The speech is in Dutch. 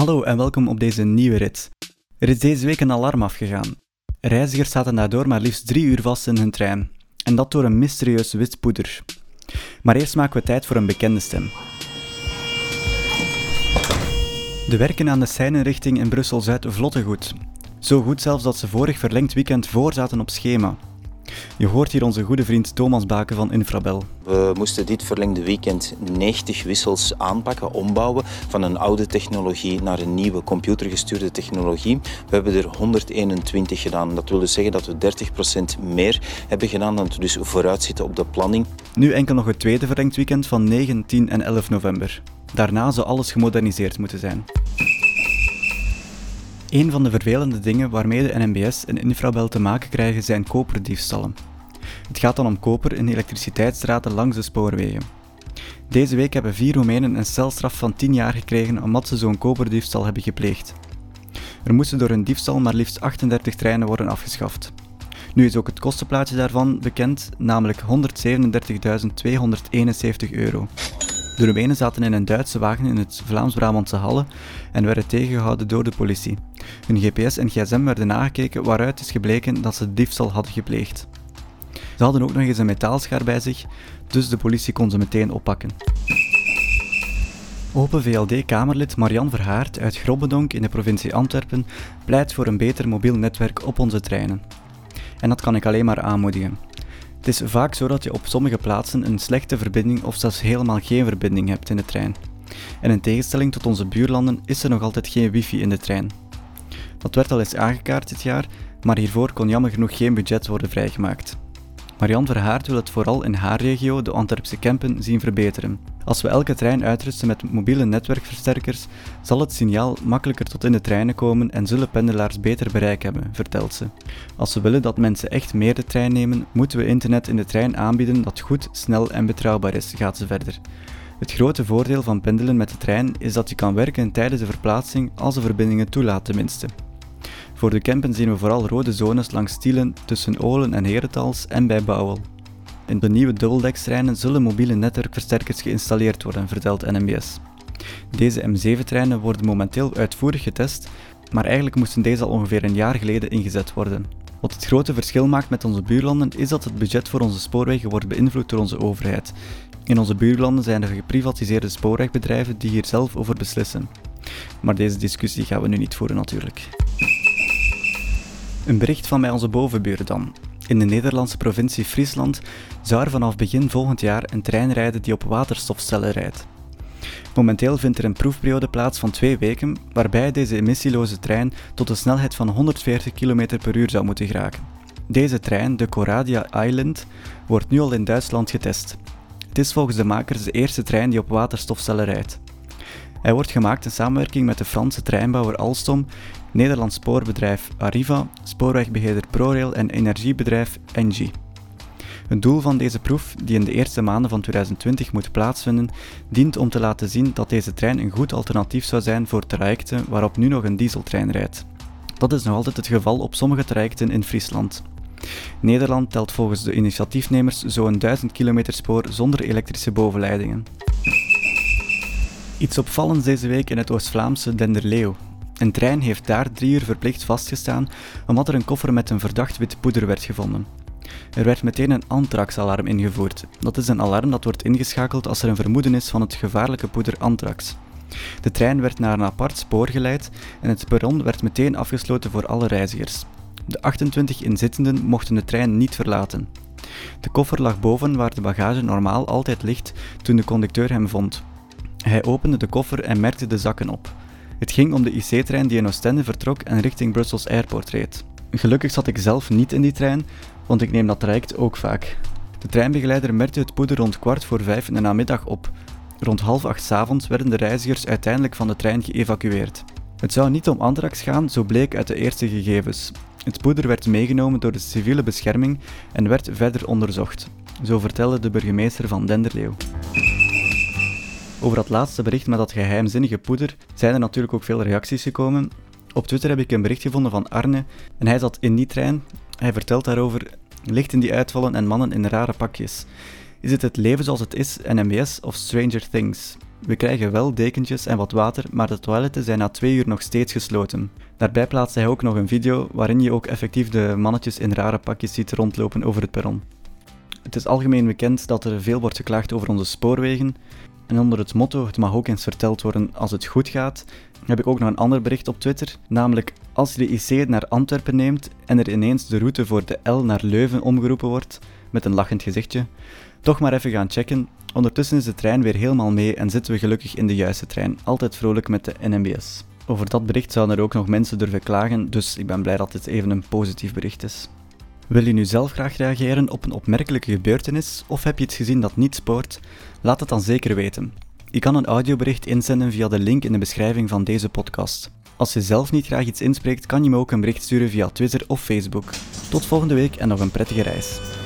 Hallo en welkom op deze nieuwe rit. Er is deze week een alarm afgegaan. Reizigers zaten daardoor maar liefst drie uur vast in hun trein. En dat door een mysterieus wit poeder. Maar eerst maken we tijd voor een bekende stem. De werken aan de seinenrichting in Brussel-Zuid vlotten goed. Zo goed zelfs dat ze vorig verlengd weekend voor zaten op schema. Je hoort hier onze goede vriend Thomas Baken van Infrabel. We moesten dit verlengde weekend 90 wissels aanpakken, ombouwen van een oude technologie naar een nieuwe computergestuurde technologie. We hebben er 121 gedaan. Dat wil dus zeggen dat we 30% meer hebben gedaan dan we dus vooruit zitten op de planning. Nu enkel nog het tweede verlengd weekend van 9, 10 en 11 november. Daarna zou alles gemoderniseerd moeten zijn. Een van de vervelende dingen waarmee de NMBS en Infrabel te maken krijgen zijn koperdiefstallen. Het gaat dan om koper in elektriciteitsdraden langs de spoorwegen. Deze week hebben vier Roemenen een celstraf van 10 jaar gekregen omdat ze zo'n koperdiefstal hebben gepleegd. Er moesten door hun diefstal maar liefst 38 treinen worden afgeschaft. Nu is ook het kostenplaatje daarvan bekend, namelijk 137.271 euro. De Roemenen zaten in een Duitse wagen in het Vlaams-Brabantse Halle en werden tegengehouden door de politie. Hun GPS en gsm werden nagekeken waaruit is gebleken dat ze diefstal hadden gepleegd. Ze hadden ook nog eens een metaalschaar bij zich, dus de politie kon ze meteen oppakken. Open VLD-Kamerlid Marian Verhaert uit Grobbedonk in de provincie Antwerpen pleit voor een beter mobiel netwerk op onze treinen. En dat kan ik alleen maar aanmoedigen. Het is vaak zo dat je op sommige plaatsen een slechte verbinding of zelfs helemaal geen verbinding hebt in de trein. En in tegenstelling tot onze buurlanden is er nog altijd geen wifi in de trein. Dat werd al eens aangekaart dit jaar, maar hiervoor kon jammer genoeg geen budget worden vrijgemaakt. Marianne Verhaart wil het vooral in haar regio, de Antwerpse Kempen, zien verbeteren. Als we elke trein uitrusten met mobiele netwerkversterkers, zal het signaal makkelijker tot in de treinen komen en zullen pendelaars beter bereik hebben, vertelt ze. Als we willen dat mensen echt meer de trein nemen, moeten we internet in de trein aanbieden dat goed, snel en betrouwbaar is, gaat ze verder. Het grote voordeel van pendelen met de trein is dat je kan werken tijdens de verplaatsing als de verbindingen toelaat tenminste. Voor de campen zien we vooral rode zones langs stielen tussen Olen en Herentals en bij Bouwel. In de nieuwe dubbeldekstreinen zullen mobiele netwerkversterkers geïnstalleerd worden, vertelt NMBS. Deze M7-treinen worden momenteel uitvoerig getest, maar eigenlijk moesten deze al ongeveer een jaar geleden ingezet worden. Wat het grote verschil maakt met onze buurlanden is dat het budget voor onze spoorwegen wordt beïnvloed door onze overheid. In onze buurlanden zijn er geprivatiseerde spoorwegbedrijven die hier zelf over beslissen. Maar deze discussie gaan we nu niet voeren natuurlijk. Een bericht van bij onze bovenburen dan. In de Nederlandse provincie Friesland zou er vanaf begin volgend jaar een trein rijden die op waterstofcellen rijdt. Momenteel vindt er een proefperiode plaats van twee weken, waarbij deze emissieloze trein tot een snelheid van 140 km per uur zou moeten geraken. Deze trein, de Coradia Island, wordt nu al in Duitsland getest. Het is volgens de makers de eerste trein die op waterstofcellen rijdt. Hij wordt gemaakt in samenwerking met de Franse treinbouwer Alstom, Nederlands spoorbedrijf Arriva, spoorwegbeheerder ProRail en energiebedrijf Engie. Het doel van deze proef, die in de eerste maanden van 2020 moet plaatsvinden, dient om te laten zien dat deze trein een goed alternatief zou zijn voor trajecten waarop nu nog een dieseltrein rijdt. Dat is nog altijd het geval op sommige trajecten in Friesland. Nederland telt volgens de initiatiefnemers zo'n 1000 kilometer spoor zonder elektrische bovenleidingen. Iets opvallends deze week in het Oost-Vlaamse Denderleeuw. Een trein heeft daar drie uur verplicht vastgestaan omdat er een koffer met een verdacht wit poeder werd gevonden. Er werd meteen een anthrax-alarm ingevoerd. Dat is een alarm dat wordt ingeschakeld als er een vermoeden is van het gevaarlijke poeder anthrax. De trein werd naar een apart spoor geleid en het perron werd meteen afgesloten voor alle reizigers. De 28 inzittenden mochten de trein niet verlaten. De koffer lag boven waar de bagage normaal altijd ligt toen de conducteur hem vond. Hij opende de koffer en merkte de zakken op. Het ging om de IC-trein die in Oostende vertrok en richting Brussels Airport reed. Gelukkig zat ik zelf niet in die trein, want ik neem dat traject ook vaak. De treinbegeleider merkte het poeder rond kwart voor vijf in de namiddag op. Rond half acht avonds werden de reizigers uiteindelijk van de trein geëvacueerd. Het zou niet om anthrax gaan, zo bleek uit de eerste gegevens. Het poeder werd meegenomen door de civiele bescherming en werd verder onderzocht. Zo vertelde de burgemeester van Denderleeuw. Over dat laatste bericht met dat geheimzinnige poeder zijn er natuurlijk ook veel reacties gekomen. Op Twitter heb ik een bericht gevonden van Arne en hij zat in die trein. Hij vertelt daarover lichten die uitvallen en mannen in rare pakjes. Is het het leven zoals het is, NMBS of Stranger Things? We krijgen wel dekentjes en wat water, maar de toiletten zijn na twee uur nog steeds gesloten. Daarbij plaatst hij ook nog een video waarin je ook effectief de mannetjes in rare pakjes ziet rondlopen over het perron. Het is algemeen bekend dat er veel wordt geklaagd over onze spoorwegen. En onder het motto het mag ook eens verteld worden als het goed gaat, heb ik ook nog een ander bericht op Twitter. Namelijk als je de IC naar Antwerpen neemt en er ineens de route voor de L naar Leuven omgeroepen wordt, met een lachend gezichtje, toch maar even gaan checken. Ondertussen is de trein weer helemaal mee en zitten we gelukkig in de juiste trein. Altijd vrolijk met de NMBS. Over dat bericht zouden er ook nog mensen durven klagen, dus ik ben blij dat dit even een positief bericht is. Wil je nu zelf graag reageren op een opmerkelijke gebeurtenis of heb je iets gezien dat niet spoort? Laat het dan zeker weten. Je kan een audiobericht inzenden via de link in de beschrijving van deze podcast. Als je zelf niet graag iets inspreekt, kan je me ook een bericht sturen via Twitter of Facebook. Tot volgende week en nog een prettige reis.